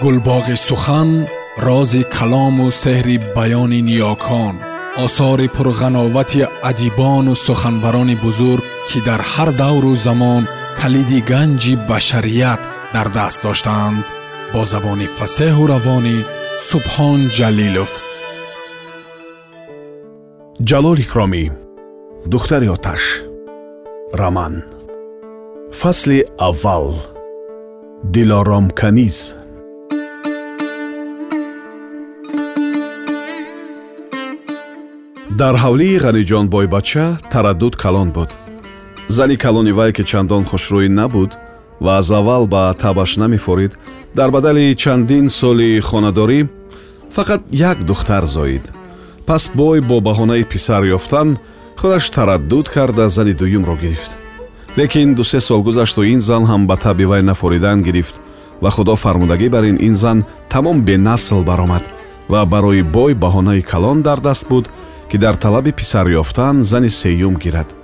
гулбоғи сухан рози калому сеҳри баёни ниёкон осори пурғановати адибону суханбарони бузург ки дар ҳар давру замон калиди ганҷи башарият дар даст доштаанд бо забони фасеҳу равонӣ субҳон ҷалилов ҷалол икромӣ духтари оташ раман фасли аввал дилоромканиз дар ҳавлии ғаниҷон бойбача тараддуд калон буд. Зани калони вай ки чандон хушрӯй набуд ва аз аввал ба табаш намефорид дар бадали чандин соли хонадорӣ фақат як духтар зоид. Пас бой бо баҳонаи писар ёфтан худаш тараддуд карда зани дуюмро гирифт. Лекин дусе сол гузашту ин зан ҳам ба таби вай нафоридан гирифт ва худо фармудагӣ бар ин ин зан тамом бенасл баромад ва барои бой баҳонаи калон дар даст буд ки дар талаби писар ёфтан зани сеюм гирад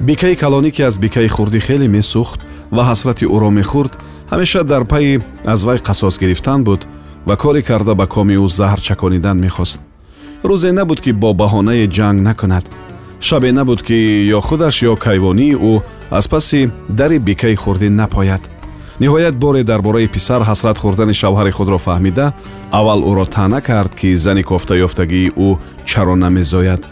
бикаи калонӣ ки аз бикаи хурдӣ хеле месӯхт ва ҳасрати ӯро мехӯрд ҳамеша дар пайи аз вай қасос гирифтан буд ва коре карда ба коми ӯ заҳр чаконидан мехост рӯзе набуд ки бо баҳонаи ҷанг накунад шабе набуд ки ё худаш ё кайвонии ӯ аз паси дари бикаи хурдӣ напояд ниҳоят боре дар бораи писар ҳасрат хӯрдани шавҳари худро фаҳмида аввал ӯро таъна кард ки зани кофтаёфтагии ӯ чаро намезояд.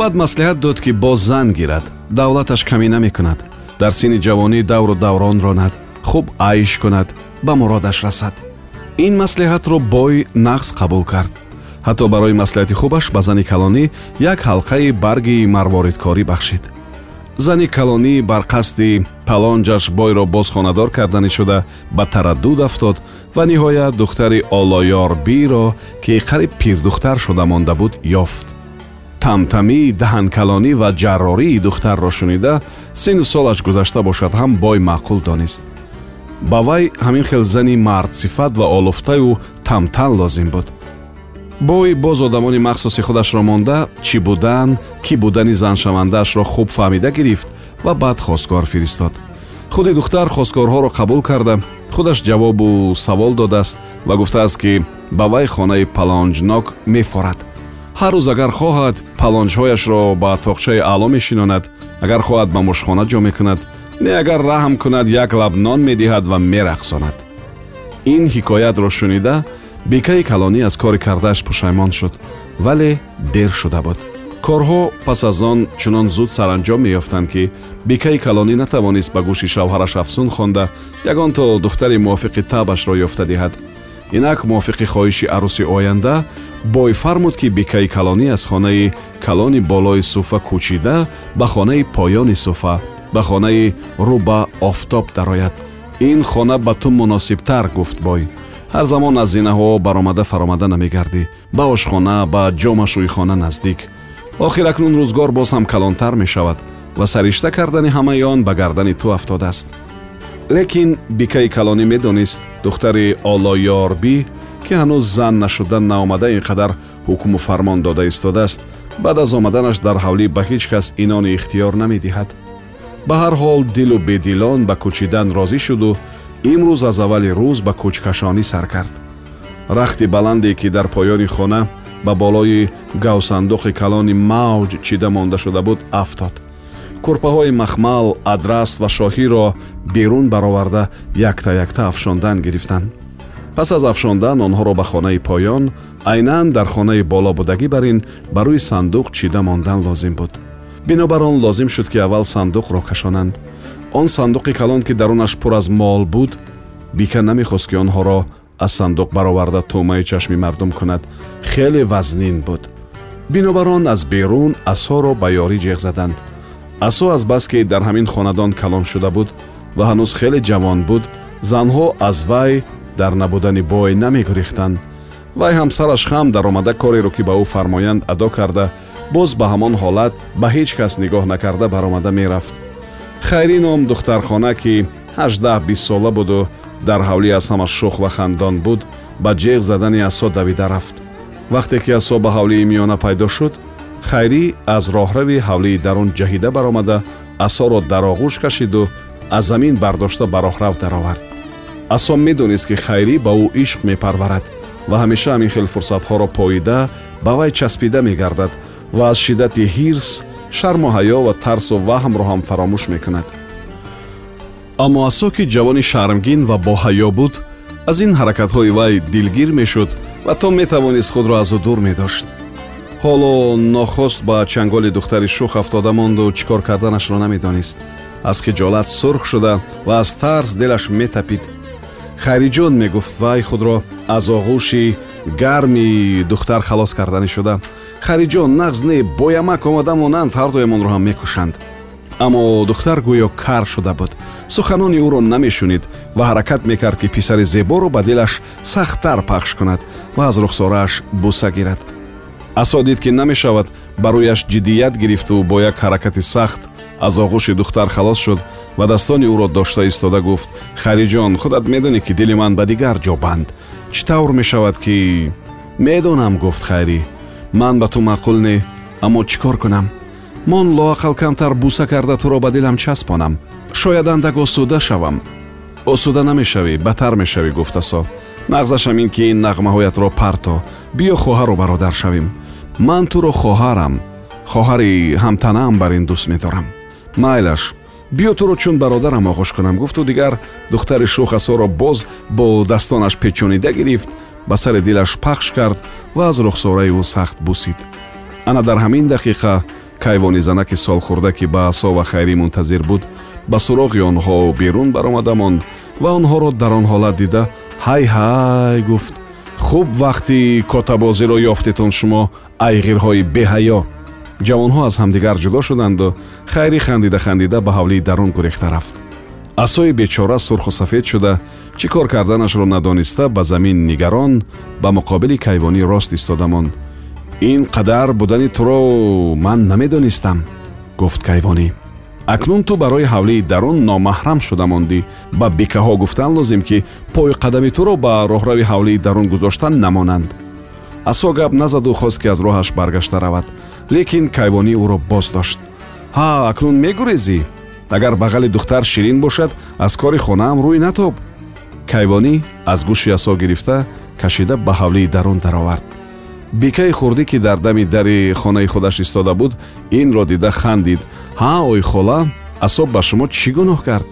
Баъд маслиҳат дод ки боз зан гирад давлаташ камӣ намекунад. Дар синни ҷавонӣ давру даврон ронад хуб айш кунад ба муродаш расад. Ин маслиҳатро бой нағз қабул кард. Ҳатто барои маслиҳати хубаш ба зани калонӣ як ҳалқаи барги марворидкорӣ бахшид зани калонӣ бар қасди палонҷаш бойро боз хонадор карданӣ шуда ба тараддуд афтод ва ниҳоят духтари олоёрбиро ки қариб пирдухтар шуда монда буд ёфт. Тамтамии даҳанкалонӣ ва ҷаррории духтарро шунида синну солаш гузашта бошад ҳам бой маъқул донист. Ба вай ҳамин хел зани мардсифат ва олуфтаю тамтан лозим буд бой боз одамони махсуси худашро монда чӣ будан кӣ будани заншавандаашро хуб фаҳмида гирифт ва баъд хостгор фиристод. Худи духтар хостгорҳоро қабул карда. Худаш ҷавобу савол додааст ва гуфтааст ки ба вай хонаи палонҷнок мефорад. Ҳар рӯз агар хоҳад палонҷҳояшро ба тоқчаи аъло мешинонад. Агар хоҳад ба мушхона ҷо мекунад не агар раҳм кунад як лаб нон медиҳад ва мерақсонад. Ин ҳикоятро шунида бекаи калонӣ аз кори кардааш пушаймон шуд вале дер шуда буд. Корҳо пас аз он чунон зуд саранҷом меёфтанд ки бекаи калонӣ натавонист ба гӯши шавҳараш афсун хонда ягон то духтари мувофиқи табашро ёфта диҳад. Инак мувофиқи хоҳиши арӯси оянда бой фармуд ки бекаи калонӣ аз хонаи калони болои суфа кӯчида ба хонаи поёни суфа ба хонаи рӯ ба офтоб дарояд. Ин хона ба ту муносибтар гуфт бой ҳар замон аз зинаҳо баромада фаромада намегардӣ. Ба ошхона ба ҷомашӯйхона наздик. Охир акнун рӯзгор боз ҳам калонтар мешавад ва саришта кардани ҳамаи он ба гардани ту афтодааст. Лекин бикаи калонӣ медонист духтари олоёрбӣ ки ҳанӯз зан нашуда наомада ин қадар ҳукму фармон дода истодааст баъд аз омаданаш дар ҳавлӣ ба ҳеҷ кас инони ихтиёр намедиҳад. Ба ҳар ҳол дилу бедилон ба кӯчидан розӣ шуду имрӯз аз аввали рӯз ба кӯчкашонӣ сар кард. Рахти баланде ки дар поёни хона ба болои гавсандухи калони мавҷ чида монда шуда буд афтод. Курпаҳои махмал адрас ва шоҳиро берун бароварда якта якта афшондан гирифтанд пас аз афшондан онҳоро ба хонаи поён айнан дар хонаи болобудагӣ бар ин ба рӯи сандуқ чида мондан лозим буд. Бинобар он лозим шуд ки аввал сандуқро кашонанд он сандуқи калон ки дарунаш пур аз мол буд бика намехост ки онҳоро аз сандуқ бароварда тӯъмаи чашми мардум кунад. Хеле вазнин буд. Бинобар он аз берун асоро ба ёрӣ ҷеғ заданд. Асо аз бас ки дар ҳамин хонадон калон шуда буд ва ҳанӯз хеле ҷавон буд занҳо аз вай дар набудани бой намегурехтанд вай ҳам сараш хам даромада кореро ки ба ӯ фармоянд адо карда боз ба ҳамон ҳолат ба ҳеҷ кас нигоҳ накарда баромада мерафт хайрӣ ном духтархона ки ҳаждаҳ бист сола буду дар ҳавлӣ аз ҳама шух ва хандон буд ба ҷеғ задани асо давида рафт. Вақте ки асо ба ҳавлии миёна пайдо шуд хайрӣ аз роҳрави ҳавлии дарун ҷаҳида баромада асоро дар оғӯш кашиду аз замин бардошта ба роҳрав даровард. Асо медонист ки хайрӣ ба ӯ ишқ мепарварад ва ҳамеша ҳамин хел фурсатҳоро поида ба вай часпида мегардад ва аз шиддати ҳирс шарму ҳаё ва тарсу ваҳмро ҳам фаромӯш мекунад. Аммо асо ки ҷавони шармгин ва боҳаё буд аз ин ҳаракатҳои вай дилгир мешуд ва то метавонист худро аз ӯ дур медошт. Ҳоло нохост ба чанголи духтари шух афтода монду чӣ кор карданашро намедонист. Аз хиҷолат сурх шуда ва аз тарс дилаш метапид. Хайриҷон мегуфт вай худро аз оғӯши гарми духтар халос карданӣ шуда. Хайриҷон нағз не боямак омада монанд ҳардуямонро ҳам мекушанд. Аммо духтар гӯё кар шуда буд. Суханони ӯро намешунид ва ҳаракат мекард ки писари зеборо ба дилаш сахттар пахш кунад ва аз рухсорааш буса гирад. Асо дид ки намешавад ба рӯяш ҷиддият гирифту бо як ҳаракати сахт аз оғӯши духтар халос шуд вадастони ӯро дошта истода гуфт. Хариҷон худат медонӣ ки дили ман ба дигар ҷо банд. Чӣ тавр мешавад ки медонам гуфт хайрӣ ман ба ту маъқул не аммо чӣ кор кунам? Мон лоақал камтар буса карда туро ба дилам часпонам. Шояд андак осуда шавам осуда намешавӣ бадтар мешавӣ гуфтасо нағзашам ин ки ин нағмаҳоятро парто. Биё хоҳару бародар шавем ман туро хоҳарам. Хоҳари ҳамтанаам бар ин дӯст медорам майлаш биё туро чун бародарам оғош кунам гуфту дигар духтари шухасоро боз бо дастонаш печонида гирифт ба сари дилаш пахш кард ва аз рухсораи ӯ сахт бусид. Ана дар ҳамин дақиқа кайвони занаки солхӯрда ки ба асо ва хайрӣ мунтазир буд. Ба суроғи онҳо берун баромада монд ва онҳоро дар он ҳолат дида ҳай ҳай гуфт. Хуб вақти котабозиро ёфтетон шумо айғирҳои беҳаё ҷавонҳо аз ҳамдигар ҷудо шуданду хайрӣ хандида хандида ба ҳавлии дарун гурехта рафт. Асои бечора сурху сафед шуда чӣ кор карданашро надониста ба замин нигарон ба муқобили кайвонӣ рост истода монд ин қадар будани туро ман намедонистам гуфт кайвонӣ. Акнун ту барои ҳавлии дарун номаҳрам шуда мондӣ ба бикаҳо гуфтан лозим ки пои қадами туро ба роҳрави ҳавлии дарун гузоштан намонанд. Асо гап назаду хост ки аз роҳаш баргашта равад лекин кайвонӣ ӯро боз дошт. Ҳа акнун мегурезӣ агар бағали духтар ширин бошад аз кори хонаам рӯй натоб кайвонӣ аз гӯши асо гирифта кашида ба ҳавлии дарун даровард. Бикаи хурдӣ ки дар дами дари хонаи худаш истода буд инро дида хандид. Ҳа ой хола асоб ба шумо чӣ гуноҳ кард?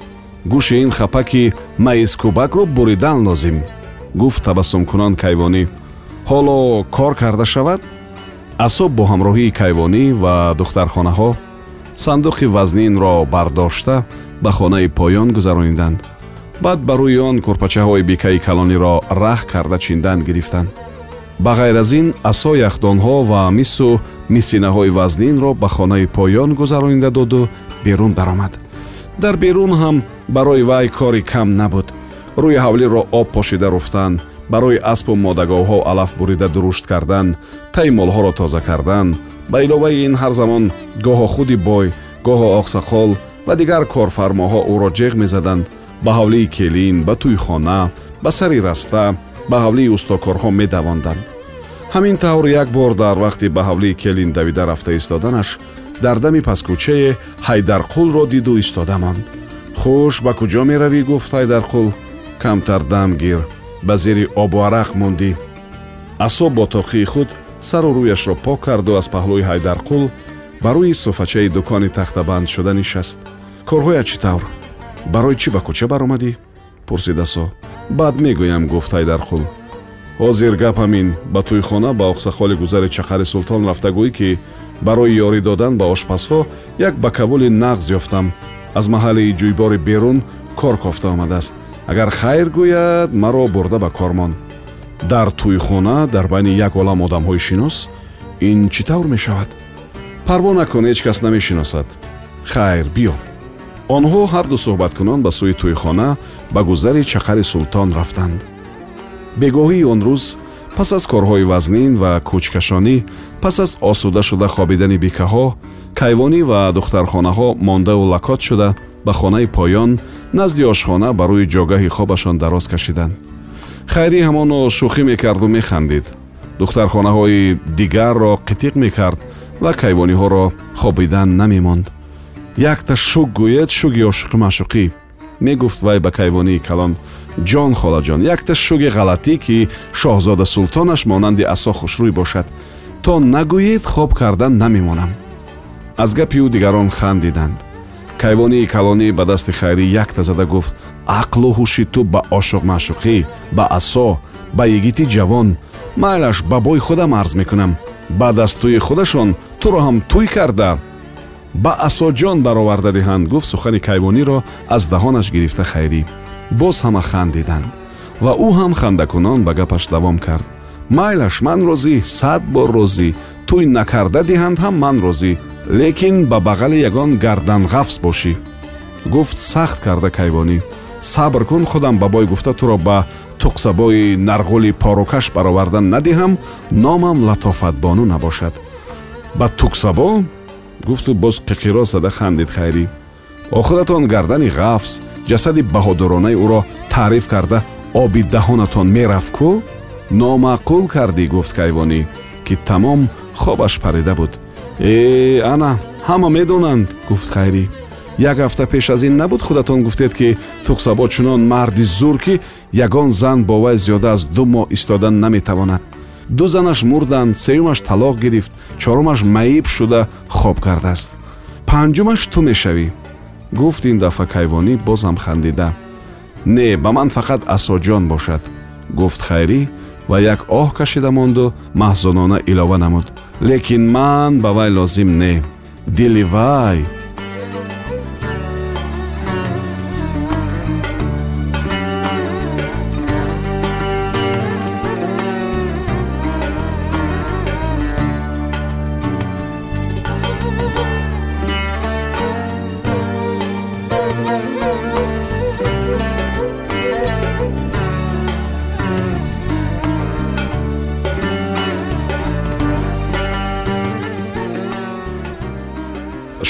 Гӯши ин хапаки маизкӯбакро буридан лозим гуфт табассумкунон кайвонӣ. Ҳоло кор карда шавад асоб бо ҳамроҳии кайвонӣ ва духтархонаҳо сандуқи вазнинро бардошта ба хонаи поён гузарониданд. Баъд ба рӯи он курпачаҳои бикаи калониро раҳ карда чиндан гирифтанд. Ба ғайр аз ин асо яхдонҳо ва мису мисинаҳои вазнинро ба хонаи поён гузаронида доду берун даромад. Дар берун ҳам барои вай кори кам набуд. Рӯи ҳавлиро об пошида руфтан барои аспу модагоҳҳо алаф бурида дурушт кардан таи молҳоро тоза кардан ба иловаи ин ҳар замон гоҳо худи бой гоҳо оқсахол ва дигар корфармоҳо ӯро ҷеғ мезаданд ба ҳавлии келин ба тӯйхона ба сари раста ба ҳавлии устокорҳо медавонданд. ҳамин тавр як бор дар вақти ба ҳавлии келин давида рафта истоданаш дар дами паскӯчае ҳайдарқулро диду истода монд. Хуш ба куҷо меравӣ? гуфт ҳайдарқул. Камтар дам гир ба зери обу арақ мондӣ. Асо бо тоқии худ сару рӯяшро пок карду аз паҳлӯи ҳайдарқул ба рӯи суфачаи дукони тахтабанд шуда нишаст. Корҳоят чӣ тавр? Барои чӣ ба кӯча баромадӣ? пурсид асо баъд мегӯям гуфт ҳайдарқул. Ҳозир гап ҳамин ба тӯйхона ба оқсахоли гузари чақари султон рафта гӯй ки барои ёрӣ додан ба ошпазҳо як бакавули нағз ёфтам. Аз маҳалли ҷӯйбори берун кор кофта омадааст агар хайр гӯяд маро бурда ба кор мон. Дар тӯйхона дар байни як олам одамҳои шинос ин чӣ тавр мешавад? Парво накун ҳеҷ кас намешиносад. Хайр биё. Онҳо ҳарду суҳбаткунон ба сӯи тӯйхона ба гузари чақари султон рафтанд. Бегоҳии он рӯз пас аз корҳои вазнин ва кӯчкашонӣ пас аз осуда шуда хобидани бикаҳо кайвонӣ ва духтархонаҳо мондаву лакот шуда ба хонаи поён назди ошхона ба рӯи ҷогаҳи хобашон дароз кашиданд. Хайрӣ ҳамоно шӯхӣ мекарду механдид. Духтархонаҳои дигарро қитиқ мекард ва кайвониҳоро хобидан намемонд. Якта шук гӯед шуги ошуқӣ маъшуқӣ мегуфт вай ба кайвонии калон ҷон холаҷон якта шуги ғалатӣ ки шоҳзода султонаш монанди асо хушрӯй бошад. То нагӯед хоб кардан намемонам аз гапи ӯ дигарон хандиданд кайвонии калонӣ ба дасти хайрӣ якта зада гуфт ақлу ҳуши ту ба ошуқ маъшуқӣ ба асо ба йигити ҷавон майлаш ба бой худам арз мекунам. Ба дастӯи худашон туро ҳам тӯй карда ба асоҷон бароварда диҳанд гуфт сухани кайвониро аз даҳонаш гирифта хайрӣ. Боз ҳама хандиданд ва ӯ ҳам хандакунон ба гапаш давом кард. Майлаш ман розӣ сад бор розӣ тӯй накарда диҳанд ҳам ман розӣ лекин ба бағали ягон гарданғафс бошӣ. Гуфт сахт карда кайвонӣ. Сабр кун худам ба бой гуфта туро ба туқсабои нарғули порукаш бароварда надиҳам номам латофатбону набошад. Ба туқсабо? Гуфту боз қиқиро зада хандид хайрӣ охиратон гардани ғафз ҷасади баҳодуронаи ӯро таъриф карда оби даҳонатон мерафт кӯ номаъқул кардӣ гуфт кайвонӣ ки тамом хобаш парида буд э ана ҳама медонанд гуфт хайрӣ як ҳафта пеш аз ин набуд худатон гуфтед ки туқсабо чунон марди зур ки ягон зан бо вай зиёда аз ду моҳ истодан наметавонад. Ду занаш мурданд сеюмаш талоқ гирифт чорумаш маиб шуда хоб кардааст панҷумаш ту мешавӣ? Гуфт ин дафъа кайвонӣ бозам хандида. Не ба ман фақат асоҷон бошад гуфт хайрӣ ва як оҳ кашида монду маҳзунона илова намуд. Лекин ман ба вай лозим не. Дили вай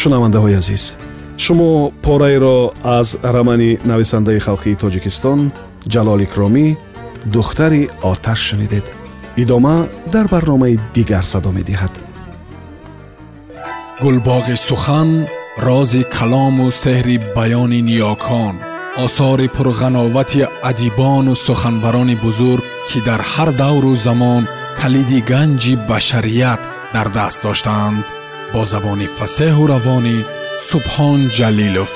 шунавандаҳои азиз. Шумо пораеро аз рамани нависандаи халқии тоҷикистон ҷалол икромӣ духтари оташ шунидед. Идома дар барномаи дигар садо медиҳад. Гулбоғи сухан рози калому сеҳри баёни ниёкон осори пурғановати адибону суханбарони бузург ки дар ҳар давру замон калиди ганҷи башарият дар даст доштаанд бо забони фасеҳу равонӣ субҳон ҷалилов